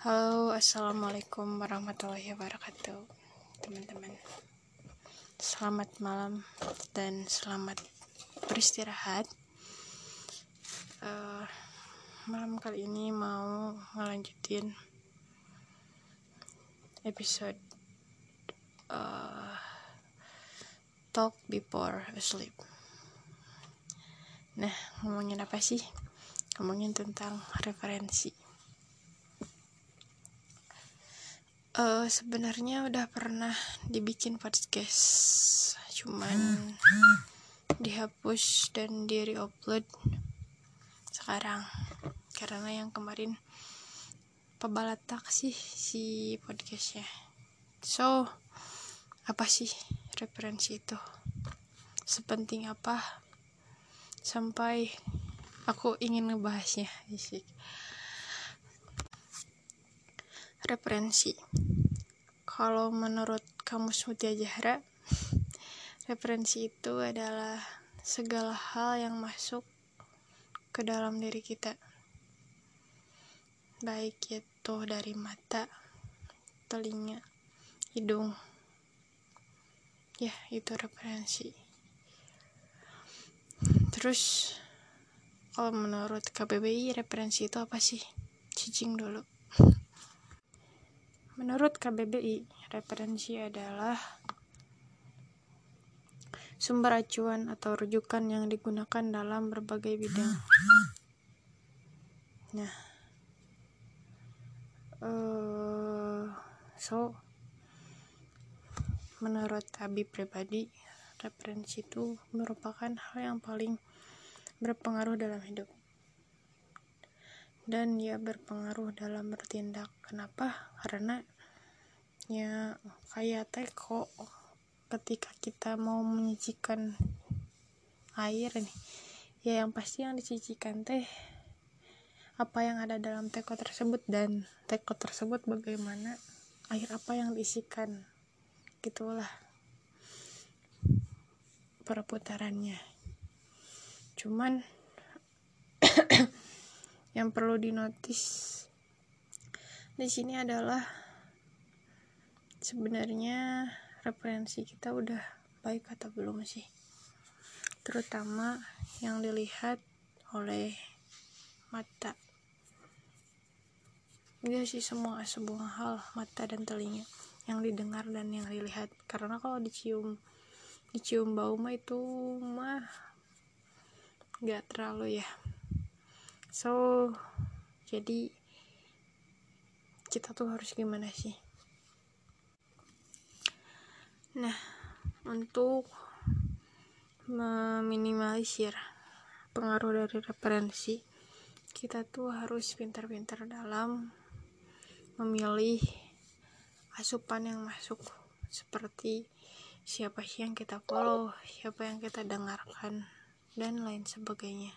Halo, assalamualaikum warahmatullahi wabarakatuh, teman-teman. Selamat malam dan selamat beristirahat. Uh, malam kali ini mau ngelanjutin episode uh, talk before sleep. Nah, ngomongin apa sih? Ngomongin tentang referensi. Uh, sebenarnya udah pernah dibikin podcast, cuman dihapus dan di reupload sekarang karena yang kemarin pebalatak sih si podcastnya. So, apa sih referensi itu? Sepenting apa sampai aku ingin ngebahasnya isik referensi. Kalau menurut kamus Mutia Jahra referensi itu adalah segala hal yang masuk ke dalam diri kita. Baik itu dari mata telinga hidung. Ya itu referensi. Terus kalau menurut KBBI referensi itu apa sih? Cicing dulu menurut KBBI referensi adalah sumber acuan atau rujukan yang digunakan dalam berbagai bidang. Nah uh, so menurut Abi pribadi referensi itu merupakan hal yang paling berpengaruh dalam hidup. Dan ya berpengaruh dalam bertindak. Kenapa? Karena ya kayak teko ketika kita mau menyicikan air nih ya yang pasti yang dicicikan teh apa yang ada dalam teko tersebut dan teko tersebut bagaimana air apa yang diisikan gitulah perputarannya. Cuman yang perlu dinotis di sini adalah sebenarnya referensi kita udah baik atau belum sih? Terutama yang dilihat oleh mata. Iya sih semua sebuah hal mata dan telinga yang didengar dan yang dilihat. Karena kalau dicium dicium bau mah itu mah nggak terlalu ya. So jadi kita tuh harus gimana sih nah untuk meminimalisir pengaruh dari referensi kita tuh harus pintar-pintar dalam memilih asupan yang masuk. Seperti siapa sih yang kita follow siapa yang kita dengarkan dan lain sebagainya